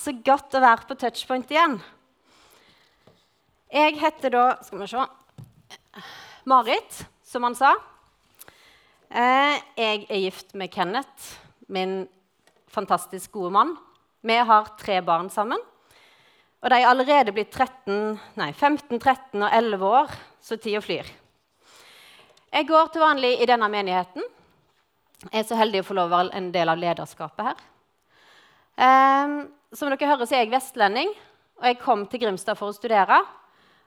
Så godt å være på touchpoint igjen. Jeg heter da Skal vi se Marit, som han sa. Eh, jeg er gift med Kenneth, min fantastisk gode mann. Vi har tre barn sammen. Og de er allerede blitt 13, nei, 15, 13 og 11 år, så tida flyr. Jeg går til vanlig i denne menigheten. Jeg er så heldig å få lov å være en del av lederskapet her. Um, som dere hører, så er jeg vestlending, og jeg kom til Grimstad for å studere.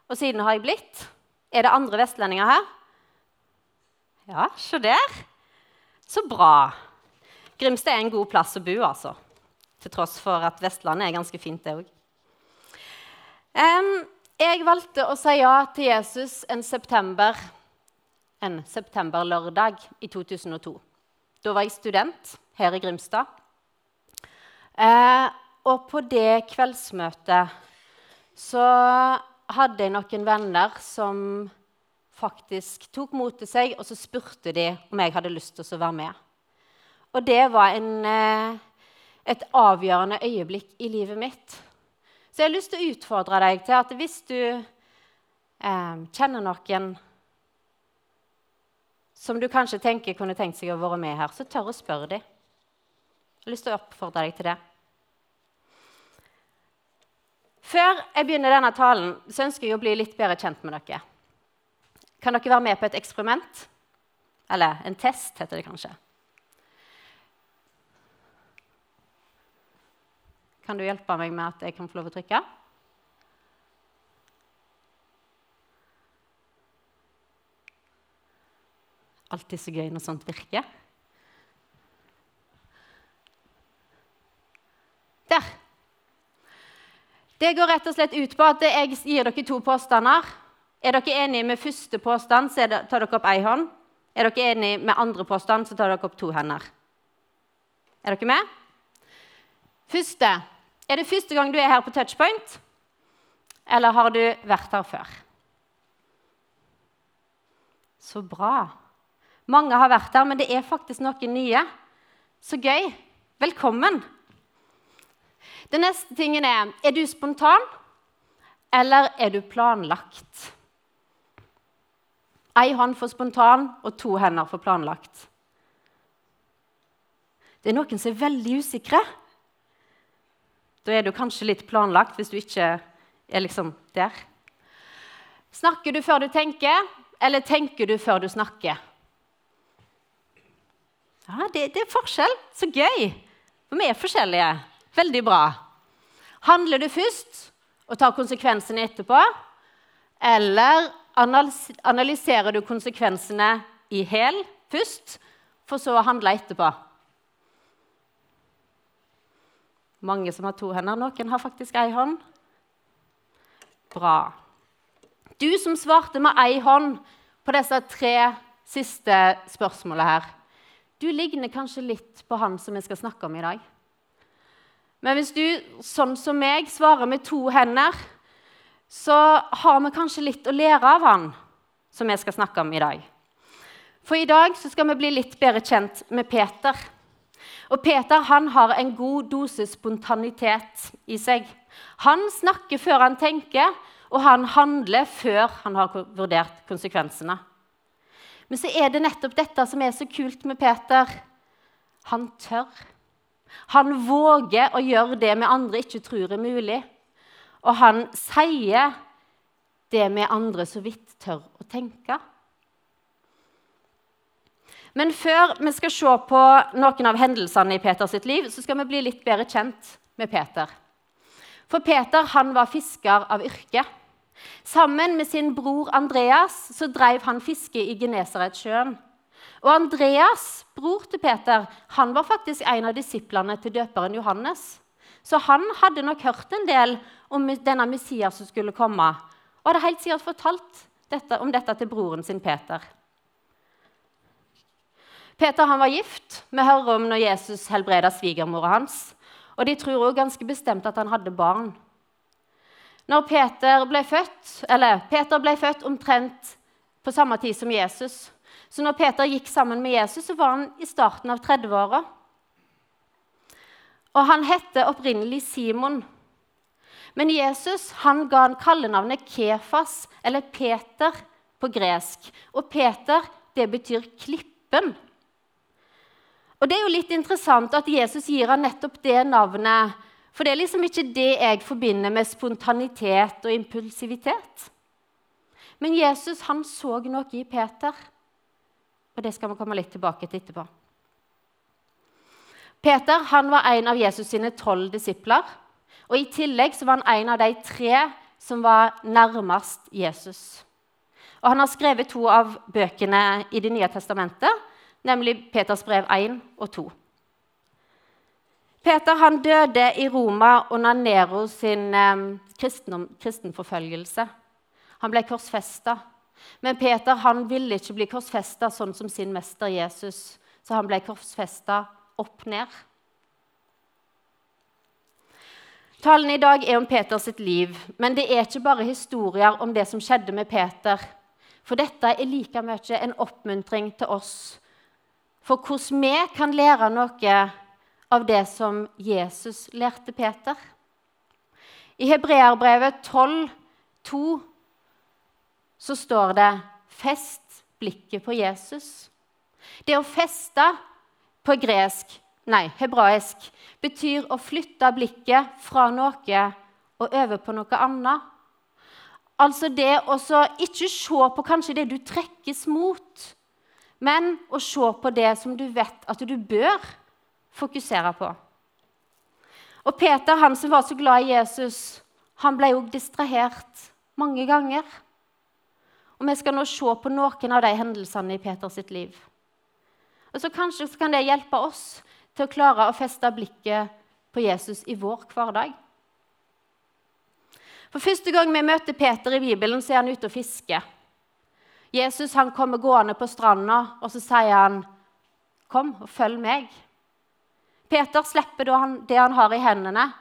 Og siden har jeg blitt. Er det andre vestlendinger her? Ja, se der. Så bra. Grimstad er en god plass å bo, altså. Til tross for at Vestlandet er ganske fint, det òg. Um, jeg valgte å si ja til Jesus en september, en septemberlørdag i 2002. Da var jeg student her i Grimstad. Uh, og på det kveldsmøtet så hadde jeg noen venner som faktisk tok mot til seg, og så spurte de om jeg hadde lyst til å være med. Og det var en, uh, et avgjørende øyeblikk i livet mitt. Så jeg har lyst til å utfordre deg til at hvis du eh, kjenner noen som du kanskje tenker kunne tenkt seg å være med her, så tør å spørre dem. Jeg har lyst til å oppfordre deg til det. Før jeg begynner denne talen, så ønsker jeg å bli litt bedre kjent med dere. Kan dere være med på et eksperiment? Eller en test, heter det kanskje. Kan du hjelpe meg med at jeg kan få lov å trykke? Alltid så gøy når sånt virker. Der. Det går rett og slett ut på at jeg gir dere to påstander. Er dere enige med første påstand, så tar dere opp ei hånd. Er dere enige med andre påstand, så tar dere opp to hender. Er dere med? Første er det første gang du er her på Touchpoint, eller har du vært her før? Så bra. Mange har vært her, men det er faktisk noen nye. Så gøy. Velkommen. Den neste tingen er er du spontan, eller er du planlagt? Ei hånd for spontan og to hender for planlagt. Det er noen som er veldig usikre. Da er du kanskje litt planlagt hvis du ikke er liksom der. Snakker du før du tenker, eller tenker du før du snakker? Ja, det, det er forskjell. Så gøy. For vi er forskjellige. Veldig bra. Handler du først og tar konsekvensene etterpå? Eller analyserer du konsekvensene i hæl først, for så å handle etterpå? Mange som har to hender. Noen har faktisk ei hånd. Bra. Du som svarte med ei hånd på disse tre siste spørsmålene her, du ligner kanskje litt på han som vi skal snakke om i dag. Men hvis du, sånn som meg, svarer med to hender, så har vi kanskje litt å lære av han som vi skal snakke om i dag. For i dag skal vi bli litt bedre kjent med Peter. Og Peter han har en god dose spontanitet i seg. Han snakker før han tenker, og han handler før han har vurdert konsekvensene. Men så er det nettopp dette som er så kult med Peter. Han tør. Han våger å gjøre det vi andre ikke tror er mulig. Og han sier det vi andre så vidt tør å tenke. Men før vi skal se på noen av hendelsene i Peters liv, så skal vi bli litt bedre kjent med Peter. For Peter han var fisker av yrke. Sammen med sin bror Andreas så drev han fiske i Genesaretsjøen. Og Andreas, bror til Peter, han var faktisk en av disiplene til døperen Johannes. Så han hadde nok hørt en del om denne Messias som skulle komme, og hadde helt sikkert fortalt dette, om dette til broren sin Peter. Peter han var gift. Vi hører om når Jesus helbreda svigermora hans. Og de tror også ganske bestemt at han hadde barn. Når Peter ble født, eller Peter ble født omtrent på samme tid som Jesus. Så når Peter gikk sammen med Jesus, så var han i starten av 30-åra. Og han hette opprinnelig Simon. Men Jesus han ga han kallenavnet Kefas, eller Peter på gresk. Og Peter, det betyr klippen. Og Det er jo litt interessant at Jesus gir han nettopp det navnet. For det er liksom ikke det jeg forbinder med spontanitet og impulsivitet. Men Jesus han så noe i Peter, og det skal vi komme litt tilbake til etterpå. Peter han var en av Jesus sine tolv disipler. Og I tillegg så var han en av de tre som var nærmest Jesus. Og Han har skrevet to av bøkene i Det nye testamentet, nemlig Peters brev 1 og 2. Peter han døde i Roma under Nero sin eh, kristenforfølgelse. Han ble korsfesta. Men Peter han ville ikke bli korsfesta sånn som sin mester Jesus, så han ble korsfesta opp ned. Talen i dag er om Peters liv, men det er ikke bare historier om det som skjedde med Peter. For dette er like mye en oppmuntring til oss for hvordan vi kan lære noe av det som Jesus lærte Peter. I Hebreerbrevet 12, 2, så står det 'fest blikket på Jesus'. Det å feste på gresk, nei, hebraisk betyr å flytte blikket fra noe og over på noe annet. Altså det å ikke se på kanskje det du trekkes mot, men å se på det som du vet at du bør fokusere på. Og Peter, han som var så glad i Jesus, han ble jo distrahert mange ganger. Og Vi skal nå se på noen av de hendelsene i Peters liv. Og så Kanskje så kan det hjelpe oss til å klare å feste blikket på Jesus i vår hverdag. For Første gang vi møter Peter i Bibelen, så er han ute og fisker. Jesus han kommer gående på stranda, og så sier han, 'Kom og følg meg.' Peter slipper det han har i hendene,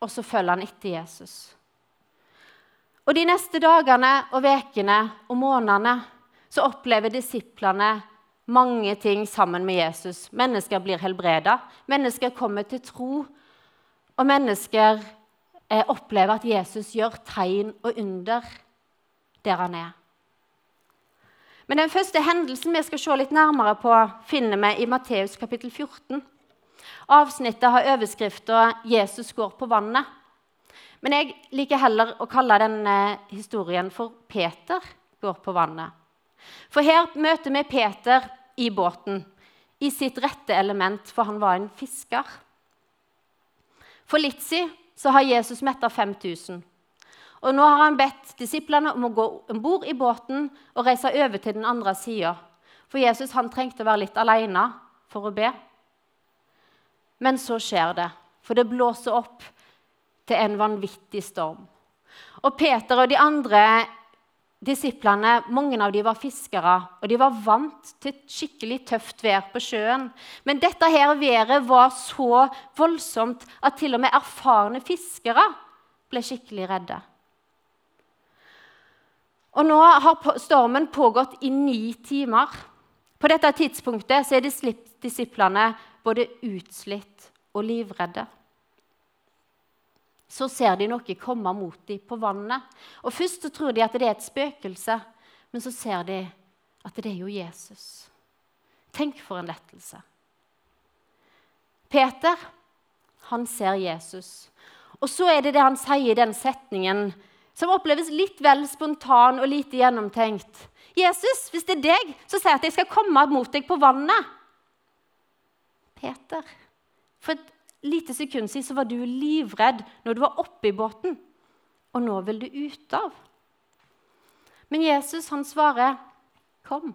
og så følger han etter Jesus. Og De neste dagene og ukene og månedene så opplever disiplene mange ting sammen med Jesus. Mennesker blir helbreda, mennesker kommer til tro, og mennesker eh, opplever at Jesus gjør tegn og under der han er. Men Den første hendelsen vi skal se litt nærmere på, finner vi i Matteus kapittel 14. Avsnittet har overskrifta 'Jesus går på vannet'. Men jeg liker heller å kalle denne historien for 'Peter går på vannet'. For her møter vi Peter i båten, i sitt rette element, for han var en fisker. For litt siden har Jesus metta 5000. Og nå har han bedt disiplene om å gå om bord i båten og reise over til den andre sida. For Jesus han trengte å være litt alene for å be. Men så skjer det, for det blåser opp til en vanvittig storm. Og Peter og de andre disiplene, mange av dem var fiskere, og de var vant til skikkelig tøft vær på sjøen. Men dette her været var så voldsomt at til og med erfarne fiskere ble skikkelig redde. Og nå har stormen pågått i ni timer. På dette tidspunktet er disiplene både utslitt og livredde. Så ser de noe komme mot dem på vannet. Og Først så tror de at det er et spøkelse, men så ser de at det er jo Jesus. Tenk for en lettelse. Peter han ser Jesus. Og så er det det han sier i den setningen som oppleves litt vel spontan og lite gjennomtenkt. 'Jesus, hvis det er deg, så sier jeg at jeg skal komme mot deg på vannet.' Peter, for lite sekund siden så var du livredd når du var oppe i båten, og nå vil du ut av. Men Jesus han svarer, 'Kom'.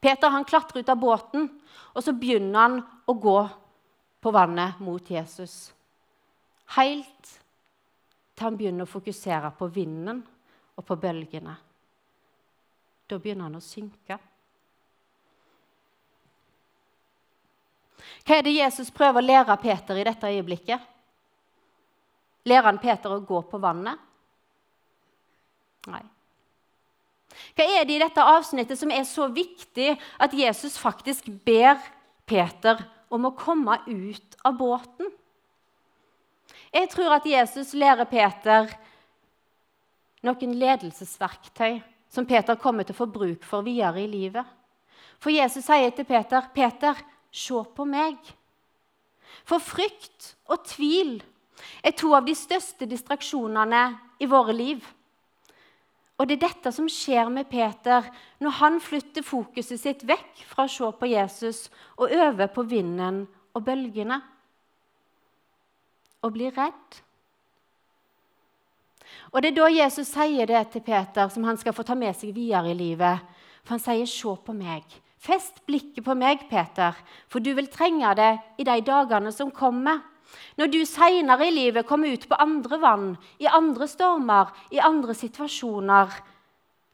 Peter han klatrer ut av båten, og så begynner han å gå på vannet mot Jesus. Helt til han begynner å fokusere på vinden og på bølgene. Da begynner han å synke. Hva er det Jesus prøver å lære Peter i dette øyeblikket? Lærer han Peter å gå på vannet? Nei. Hva er det i dette avsnittet som er så viktig at Jesus faktisk ber Peter om å komme ut av båten. Jeg tror at Jesus lærer Peter noen ledelsesverktøy som Peter kommer til å få bruk for videre i livet. For Jesus sier til Peter, 'Peter, se på meg.' For frykt og tvil er to av de største distraksjonene i våre liv. Og det er dette som skjer med Peter når han flytter fokuset sitt vekk fra å se på Jesus og over på vinden og bølgene. Og blir redd. Og Det er da Jesus sier det til Peter, som han skal få ta med seg videre i livet. For han sier, 'Se på meg'. Fest blikket på meg, Peter, for du vil trenge det i de dagene som kommer. Når du seinere i livet kommer ut på andre vann, i andre stormer, i andre situasjoner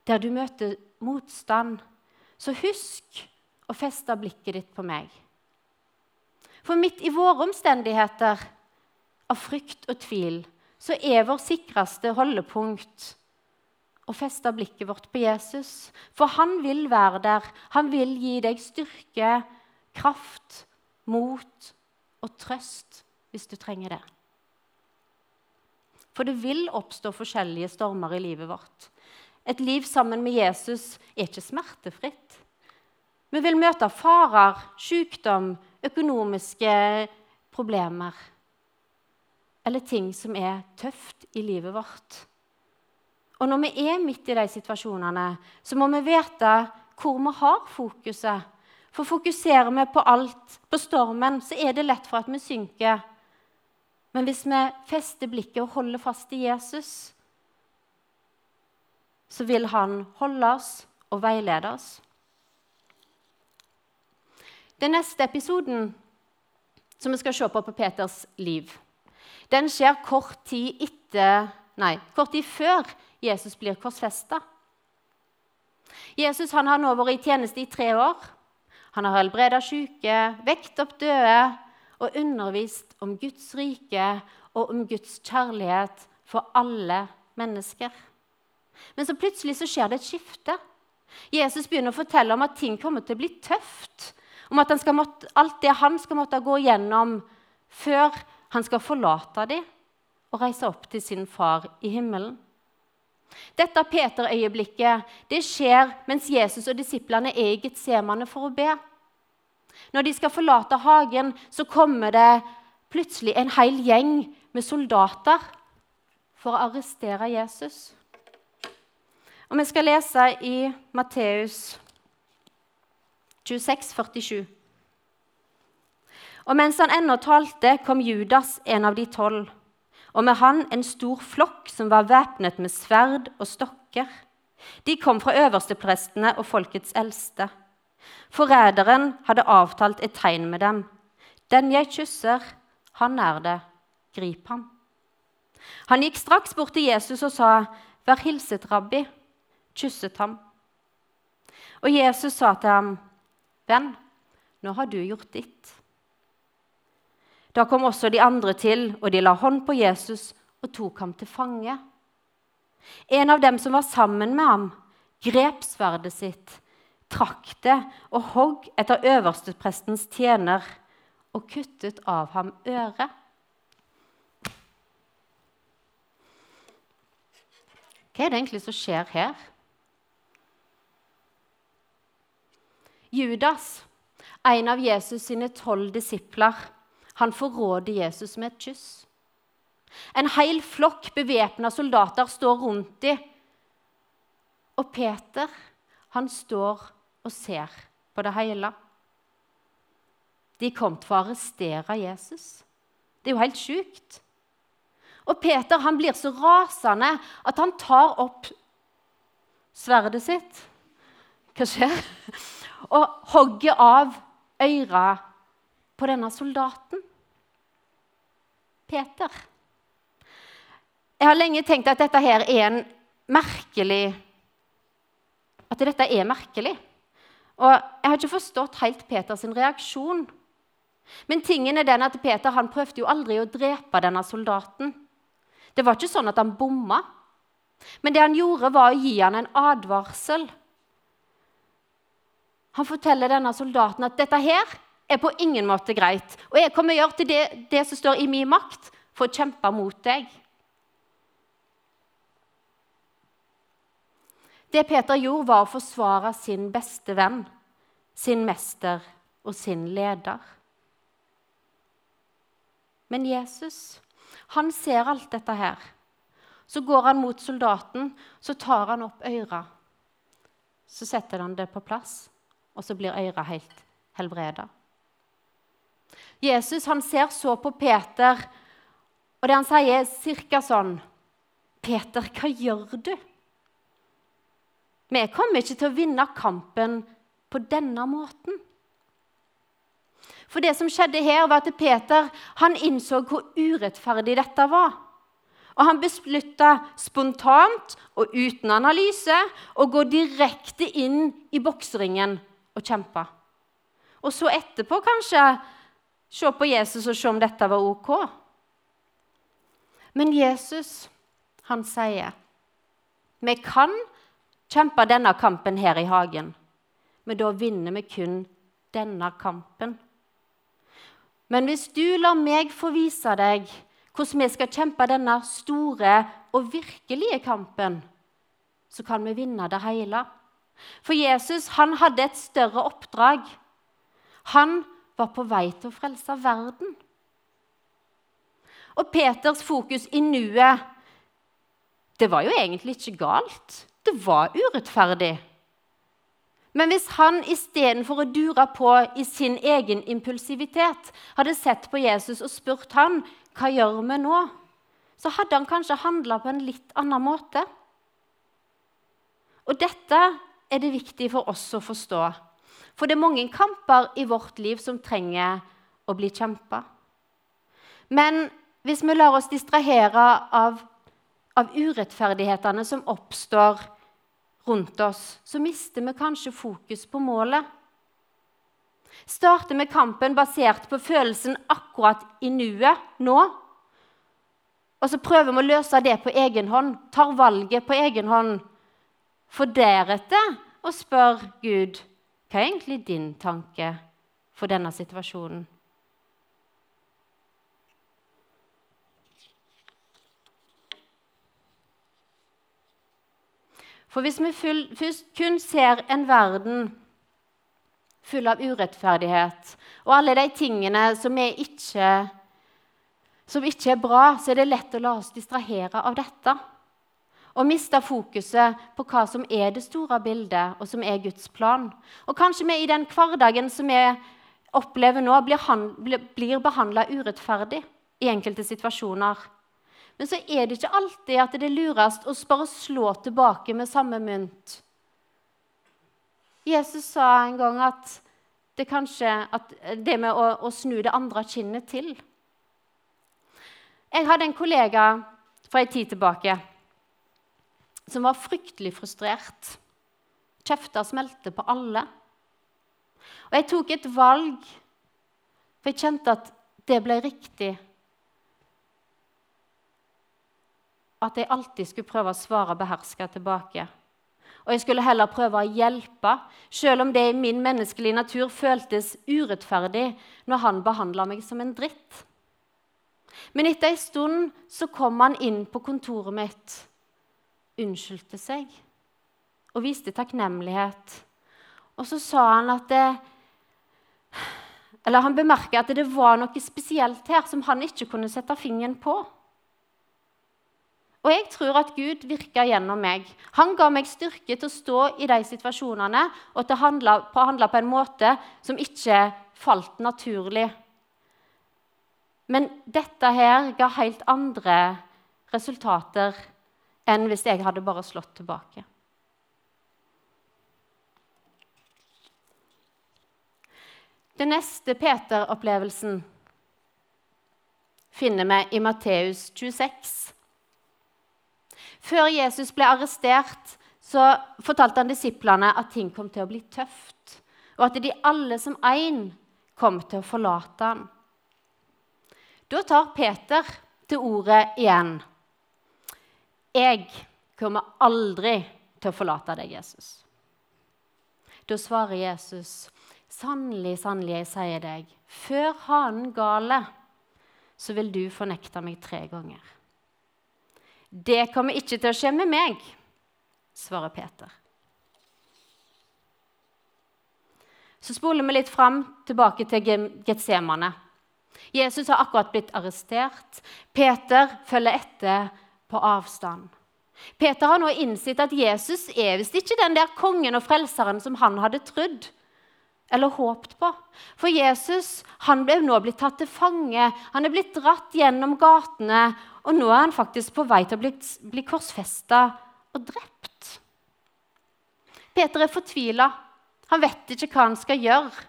der du møter motstand, så husk å feste blikket ditt på meg. For midt i våre omstendigheter av frykt og tvil så er vår sikreste holdepunkt å feste blikket vårt på Jesus. For han vil være der. Han vil gi deg styrke, kraft, mot og trøst hvis du trenger det. For det vil oppstå forskjellige stormer i livet vårt. Et liv sammen med Jesus er ikke smertefritt. Vi vil møte farer, sykdom, økonomiske problemer eller ting som er tøft i livet vårt. Og når vi er midt i de situasjonene, så må vi vite hvor vi har fokuset. For fokuserer vi på alt, på stormen, så er det lett for at vi synker. Men hvis vi fester blikket og holder fast i Jesus, så vil han holde oss og veilede oss. Den neste episoden som vi skal se på på Peters liv, den skjer kort tid, etter, nei, kort tid før Jesus blir korsfesta. Jesus har nå vært i tjeneste i tre år. Han har helbreda syke, vekt opp døde og undervist om Guds rike og om Guds kjærlighet for alle mennesker. Men så plutselig så skjer det et skifte. Jesus begynner å fortelle om at ting kommer til å bli tøft. Om at måtte, alt det han skal måtte gå gjennom før han skal forlate dem og reise opp til sin far i himmelen. Dette Peter-øyeblikket det skjer mens Jesus og disiplene er i Getsemane for å be. Når de skal forlate hagen, så kommer det plutselig en hel gjeng med soldater for å arrestere Jesus. Og Vi skal lese i Matteus 26, 47. Og mens han ennå talte, kom Judas, en av de tolv, og med han en stor flokk som var væpnet med sverd og stokker. De kom fra øversteprestene og folkets eldste. Forræderen hadde avtalt et tegn med dem. Den jeg kysser, han er det. Grip ham. Han gikk straks bort til Jesus og sa, Vær hilset, rabbi. Kysset ham. Og Jesus sa til ham, Venn, nå har du gjort ditt. Da kom også de andre til, og de la hånd på Jesus og tok ham til fange. En av dem som var sammen med ham, grep sverdet sitt, trakk det og hogg etter øversteprestens tjener og kuttet av ham øret. Hva er det egentlig som skjer her? Judas, en av Jesus sine tolv disipler, han forråder Jesus med et kyss. En hel flokk bevæpna soldater står rundt dem. Og Peter, han står og ser på det hele. De kom til å arrestere Jesus. Det er jo helt sjukt. Og Peter han blir så rasende at han tar opp sverdet sitt. Hva skjer? Og hogger av øra på denne soldaten. Peter. Jeg har lenge tenkt at dette her er en merkelig At dette er merkelig. Og jeg har ikke forstått helt Peters reaksjon. Men tingen er den at Peter han prøvde jo aldri å drepe denne soldaten. Det var ikke sånn at han bomma. Men det han gjorde, var å gi han en advarsel. Han forteller denne soldaten at dette her er på ingen måte greit. Og jeg kommer gjøre til det, det som står i min makt for å kjempe mot deg. Det Peter gjorde, var å forsvare sin beste venn, sin mester og sin leder. Men Jesus, han ser alt dette her. Så går han mot soldaten, så tar han opp øra. Så setter han det på plass, og så blir øra helt helbreda. Jesus han ser så på Peter, og det han sier, er ca. sånn Peter, hva gjør du? Vi kommer ikke til å vinne kampen på denne måten. For det som skjedde her, var at Peter han innså hvor urettferdig dette var. Og han beslutta spontant og uten analyse å gå direkte inn i bokseringen og kjempe. Og så etterpå kanskje se på Jesus og se om dette var ok. Men Jesus, han sier vi kan kjempe denne kampen her i hagen, men da vinner vi kun denne kampen. Men hvis du lar meg få vise deg hvordan vi skal kjempe denne store og virkelige kampen, så kan vi vinne det hele. For Jesus han hadde et større oppdrag. Han var på vei til å frelse verden. Og Peters fokus i nuet det var jo egentlig ikke galt. Det var urettferdig. Men hvis han istedenfor å dure på i sin egen impulsivitet hadde sett på Jesus og spurt han, hva gjør vi nå, så hadde han kanskje handla på en litt annen måte. Og dette er det viktig for oss å forstå. For det er mange kamper i vårt liv som trenger å bli kjempa. Men hvis vi lar oss distrahere av, av urettferdighetene som oppstår rundt oss, så mister vi kanskje fokus på målet. Starter vi kampen basert på følelsen akkurat i nuet, nå, og så prøver vi å løse det på egen hånd, tar valget på egen hånd, for deretter å spørre Gud hva er egentlig din tanke for denne situasjonen? For hvis vi først kun ser en verden full av urettferdighet og alle de tingene som, ikke, som ikke er bra, så er det lett å la oss distrahere av dette og mister fokuset på hva som er det store bildet, og som er Guds plan. Og kanskje vi i den hverdagen som vi opplever nå, blir, blir behandla urettferdig i enkelte situasjoner. Men så er det ikke alltid at det er lurest å bare slå tilbake med samme mynt. Jesus sa en gang at det kanskje at det med å, å snu det andre kinnet til. Jeg hadde en kollega fra en tid tilbake som var fryktelig frustrert. Kjefta smelte på alle. Og jeg tok et valg, for jeg kjente at det ble riktig. At jeg alltid skulle prøve å svare beherska tilbake. Og jeg skulle heller prøve å hjelpe, selv om det i min menneskelige natur føltes urettferdig når han behandla meg som en dritt. Men etter ei stund så kom han inn på kontoret mitt unnskyldte seg og viste takknemlighet. Og så sa han at det, Eller han bemerka at det var noe spesielt her som han ikke kunne sette fingeren på. Og jeg tror at Gud virka gjennom meg. Han ga meg styrke til å stå i de situasjonene og til å handle på, handle på en måte som ikke falt naturlig. Men dette her ga helt andre resultater enn hvis jeg hadde bare slått tilbake. Den neste Peter-opplevelsen finner vi i Matteus 26. Før Jesus ble arrestert, så fortalte han disiplene at ting kom til å bli tøft, og at de alle som én kom til å forlate ham. Da tar Peter til ordet igjen. 'Jeg kommer aldri til å forlate deg, Jesus'. Da svarer Jesus, Sannelig, sannelig, jeg sier deg, før hanen gale, så vil du fornekte meg tre ganger. Det kommer ikke til å skje med meg, svarer Peter. Så spoler vi litt fram tilbake til Getsemane. Jesus har akkurat blitt arrestert. Peter følger etter på avstand. Peter har nå innsett at Jesus er visst ikke den der kongen og frelseren som han hadde trodd eller håpt på. For Jesus han ble nå blitt tatt til fange. Han er blitt dratt gjennom gatene, og nå er han faktisk på vei til å bli, bli korsfesta og drept. Peter er fortvila. Han vet ikke hva han skal gjøre.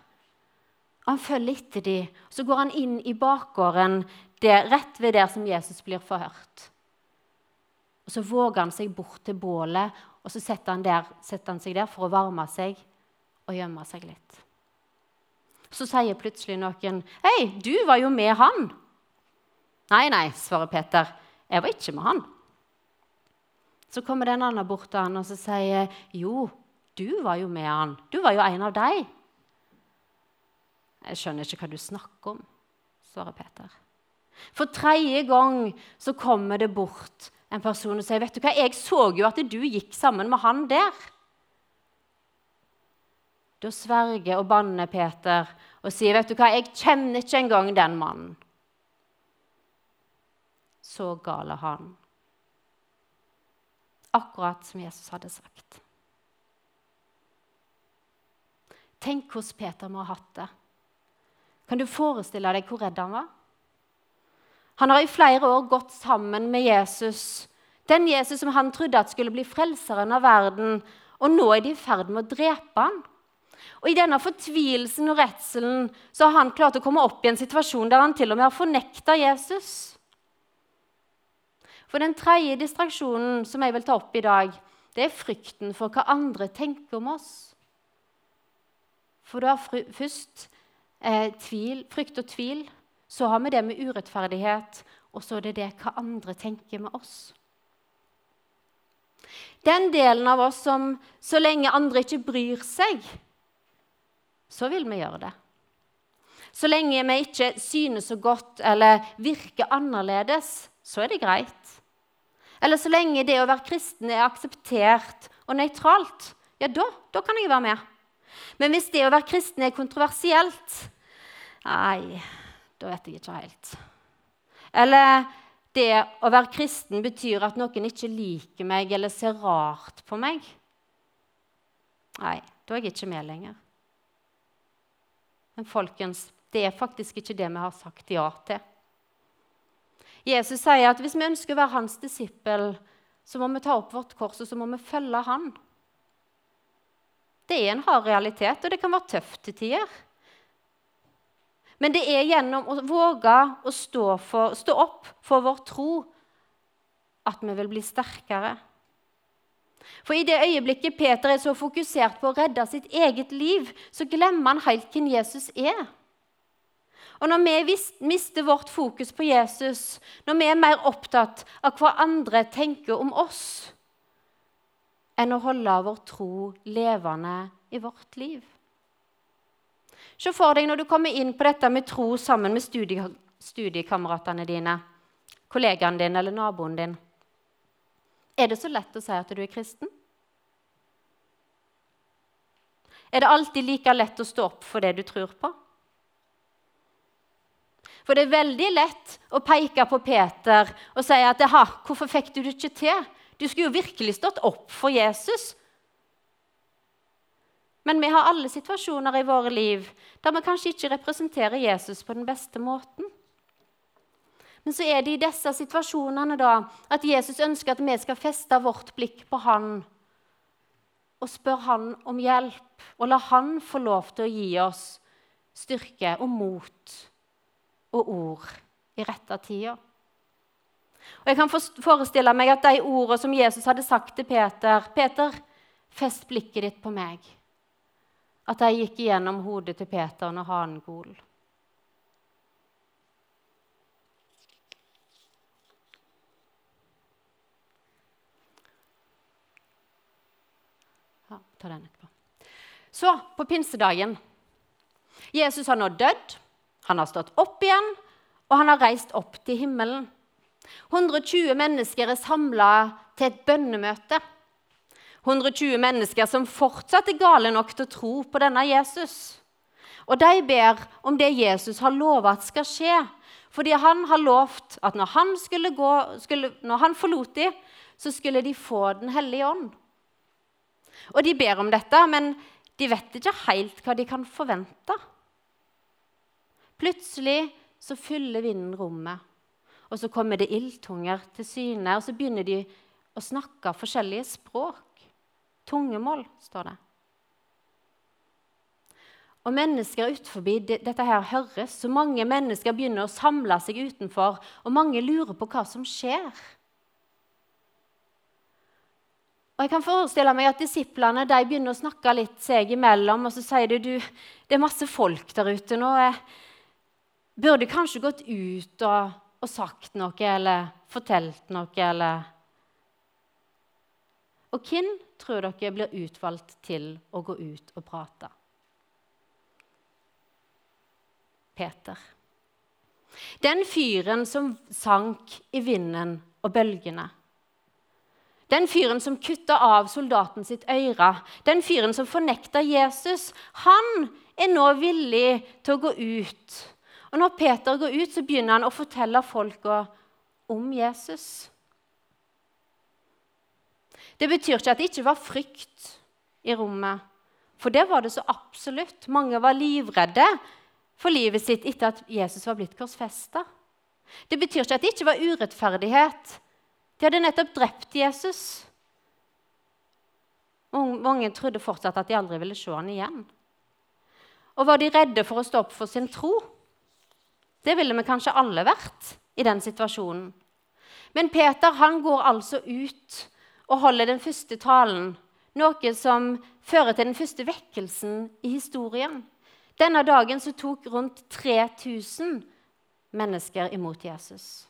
Han følger etter dem. Så går han inn i bakgården rett ved der som Jesus blir forhørt. Og Så våger han seg bort til bålet, og så setter han, der, setter han seg der for å varme seg og gjemme seg litt. Så sier plutselig noen, 'Hei, du var jo med han.' 'Nei, nei', svarer Peter. 'Jeg var ikke med han.' Så kommer det en annen bort til han og så sier, 'Jo, du var jo med han. Du var jo en av deg.' 'Jeg skjønner ikke hva du snakker om', svarer Peter. For tredje gang så kommer det bort en person og sier, 'Vet du hva, jeg så jo at du gikk sammen med han der.' Da sverger og banner Peter og sier, 'Vet du hva, jeg kjenner ikke engang den mannen.' Så gal er han. Akkurat som Jesus hadde sagt. Tenk hvordan Peter må ha hatt det. Kan du forestille deg hvor redd han var? Han har i flere år gått sammen med Jesus, den Jesus som han trodde at skulle bli frelseren av verden, og nå er de i ferd med å drepe han. Og I denne fortvilelsen og redselen så har han klart å komme opp i en situasjon der han til og med har fornekta Jesus. For Den tredje distraksjonen som jeg vil ta opp i dag, det er frykten for hva andre tenker om oss. For du har først eh, tvil, frykt og tvil. Så har vi det med urettferdighet, og så er det det hva andre tenker med oss. Den delen av oss som så lenge andre ikke bryr seg, så vil vi gjøre det. Så lenge vi ikke synes så godt eller virker annerledes, så er det greit. Eller så lenge det å være kristen er akseptert og nøytralt, ja, da, da kan jeg være med. Men hvis det å være kristen er kontroversielt Nei, da vet jeg ikke helt. Eller det å være kristen betyr at noen ikke liker meg eller ser rart på meg. Nei, da er jeg ikke med lenger. Men folkens, det er faktisk ikke det vi har sagt ja til. Jesus sier at hvis vi ønsker å være hans disippel, så må vi ta opp vårt kors og så må vi følge han. Det er en hard realitet, og det kan være tøft til tider. Men det er gjennom å våge å stå, for, stå opp for vår tro at vi vil bli sterkere. For i det øyeblikket Peter er så fokusert på å redde sitt eget liv, så glemmer han helt hvem Jesus er. Og når vi mister vårt fokus på Jesus, når vi er mer opptatt av hva andre tenker om oss, enn å holde vår tro levende i vårt liv Se for deg når du kommer inn på dette med tro sammen med studie, studiekameratene dine, kollegaen din eller naboen din. Er det så lett å si at du er kristen? Er det alltid like lett å stå opp for det du tror på? For det er veldig lett å peke på Peter og si at 'Hvorfor fikk du det ikke til?' Du skulle jo virkelig stått opp for Jesus. Men vi har alle situasjoner i våre liv der vi kanskje ikke representerer Jesus på den beste måten. Men så er det i disse situasjonene da, at Jesus ønsker at vi skal feste vårt blikk på han og spørre han om hjelp, og la han få lov til å gi oss styrke og mot og ord i rette tida. Og Jeg kan forestille meg at de ordene som Jesus hadde sagt til Peter 'Peter, fest blikket ditt på meg.' At de gikk igjennom hodet til Peter når hanen gol. Ja, ta den etterpå. Så, på pinsedagen Jesus har nå dødd, han har stått opp igjen, og han har reist opp til himmelen. 120 mennesker er samla til et bønnemøte. 120 mennesker som fortsatt er gale nok til å tro på denne Jesus. Og de ber om det Jesus har lova at skal skje. Fordi han har lovt at når han, gå, skulle, når han forlot dem, så skulle de få Den hellige ånd. Og de ber om dette, men de vet ikke helt hva de kan forvente. Plutselig så fyller vinden rommet, og så kommer det ildtunger til syne. Og så begynner de å snakke forskjellige språk. Tungemål, står det. Og mennesker utenfor dette her høres. Så mange mennesker begynner å samle seg utenfor, og mange lurer på hva som skjer. Og jeg kan forestille meg at Disiplene de begynner å snakke litt seg imellom. Og så sier de du, det er masse folk der ute nå. Jeg burde kanskje gått ut og, og sagt noe eller fortalt noe, eller Og hvem tror dere blir utvalgt til å gå ut og prate? Peter. Den fyren som sank i vinden og bølgene. Den fyren som kutta av soldaten sitt øre, den fyren som fornekta Jesus, han er nå villig til å gå ut. Og Når Peter går ut, så begynner han å fortelle folka om Jesus. Det betyr ikke at det ikke var frykt i rommet, for det var det så absolutt. Mange var livredde for livet sitt etter at Jesus var blitt korsfesta. Det betyr ikke at det ikke var urettferdighet. De hadde nettopp drept Jesus. Mange trodde fortsatt at de aldri ville se han igjen. Og var de redde for å stå opp for sin tro? Det ville vi kanskje alle vært i den situasjonen. Men Peter han går altså ut og holder den første talen, noe som fører til den første vekkelsen i historien. Denne dagen tok rundt 3000 mennesker imot Jesus.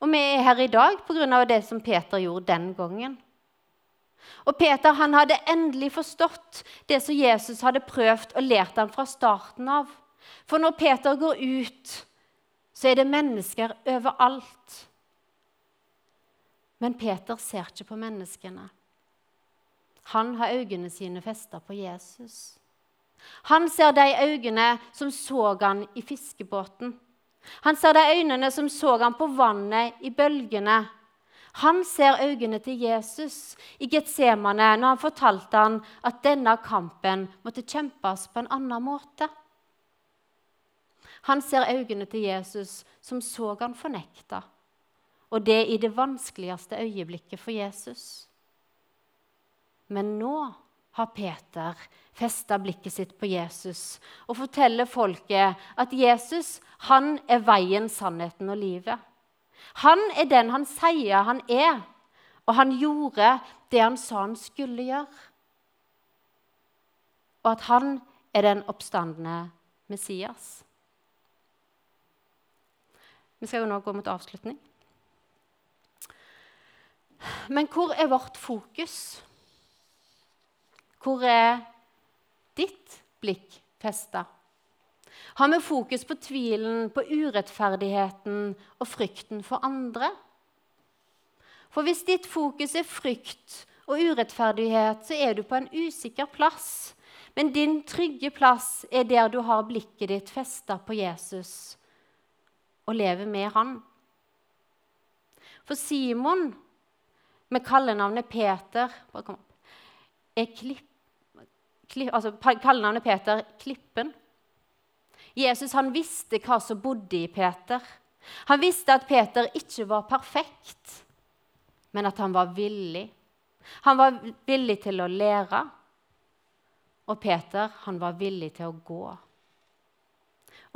Og vi er her i dag pga. det som Peter gjorde den gangen. Og Peter han hadde endelig forstått det som Jesus hadde prøvd og lært ham fra starten av. For når Peter går ut, så er det mennesker overalt. Men Peter ser ikke på menneskene. Han har øynene sine festa på Jesus. Han ser de øynene som så han i fiskebåten. Han ser de øynene som så han på vannet i bølgene. Han ser øynene til Jesus i Getsemane når han fortalte han at denne kampen måtte kjempes på en annen måte. Han ser øynene til Jesus som så han fornekta, og det i det vanskeligste øyeblikket for Jesus. Men nå har Peter festa blikket sitt på Jesus og forteller folket at Jesus han er veien, sannheten og livet. Han er den han sier han er, og han gjorde det han sa han skulle gjøre. Og at han er den oppstandende Messias. Vi skal jo nå gå mot avslutning. Men hvor er vårt fokus? Hvor er ditt blikk festa? Har vi fokus på tvilen, på urettferdigheten og frykten for andre? For hvis ditt fokus er frykt og urettferdighet, så er du på en usikker plass. Men din trygge plass er der du har blikket ditt festa på Jesus og lever med han. For Simon, med kallenavnet Peter, er klipp altså Kallenavnet Peter Klippen. Jesus han visste hva som bodde i Peter. Han visste at Peter ikke var perfekt, men at han var villig. Han var villig til å lære, og Peter han var villig til å gå.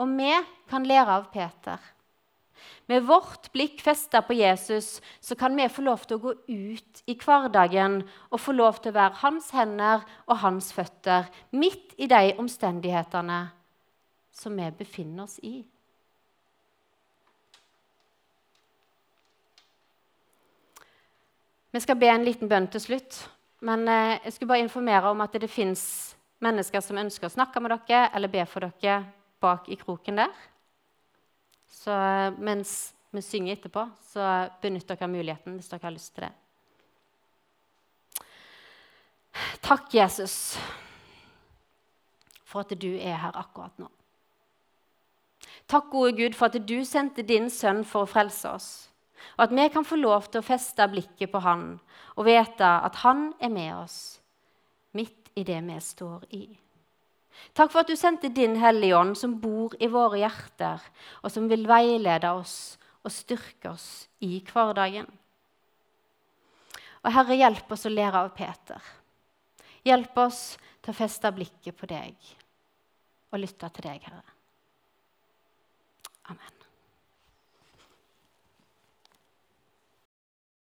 Og vi kan lære av Peter. Med vårt blikk festa på Jesus så kan vi få lov til å gå ut i hverdagen og få lov til å være hans hender og hans føtter midt i de omstendighetene som vi befinner oss i. Vi skal be en liten bønn til slutt. Men eh, jeg skulle bare informere om at det fins mennesker som ønsker å snakke med dere eller be for dere bak i kroken der. Så mens vi synger etterpå, så benytt dere muligheten hvis dere har lyst til det. Takk, Jesus, for at du er her akkurat nå. Takk, gode Gud, for at du sendte din sønn for å frelse oss, og at vi kan få lov til å feste blikket på han og vite at han er med oss midt i det vi står i. Takk for at du sendte din Hellige Ånd, som bor i våre hjerter, og som vil veilede oss og styrke oss i hverdagen. Og Herre, hjelp oss å lære av Peter. Hjelp oss til å feste blikket på deg og lytte til deg, Herre. Amen.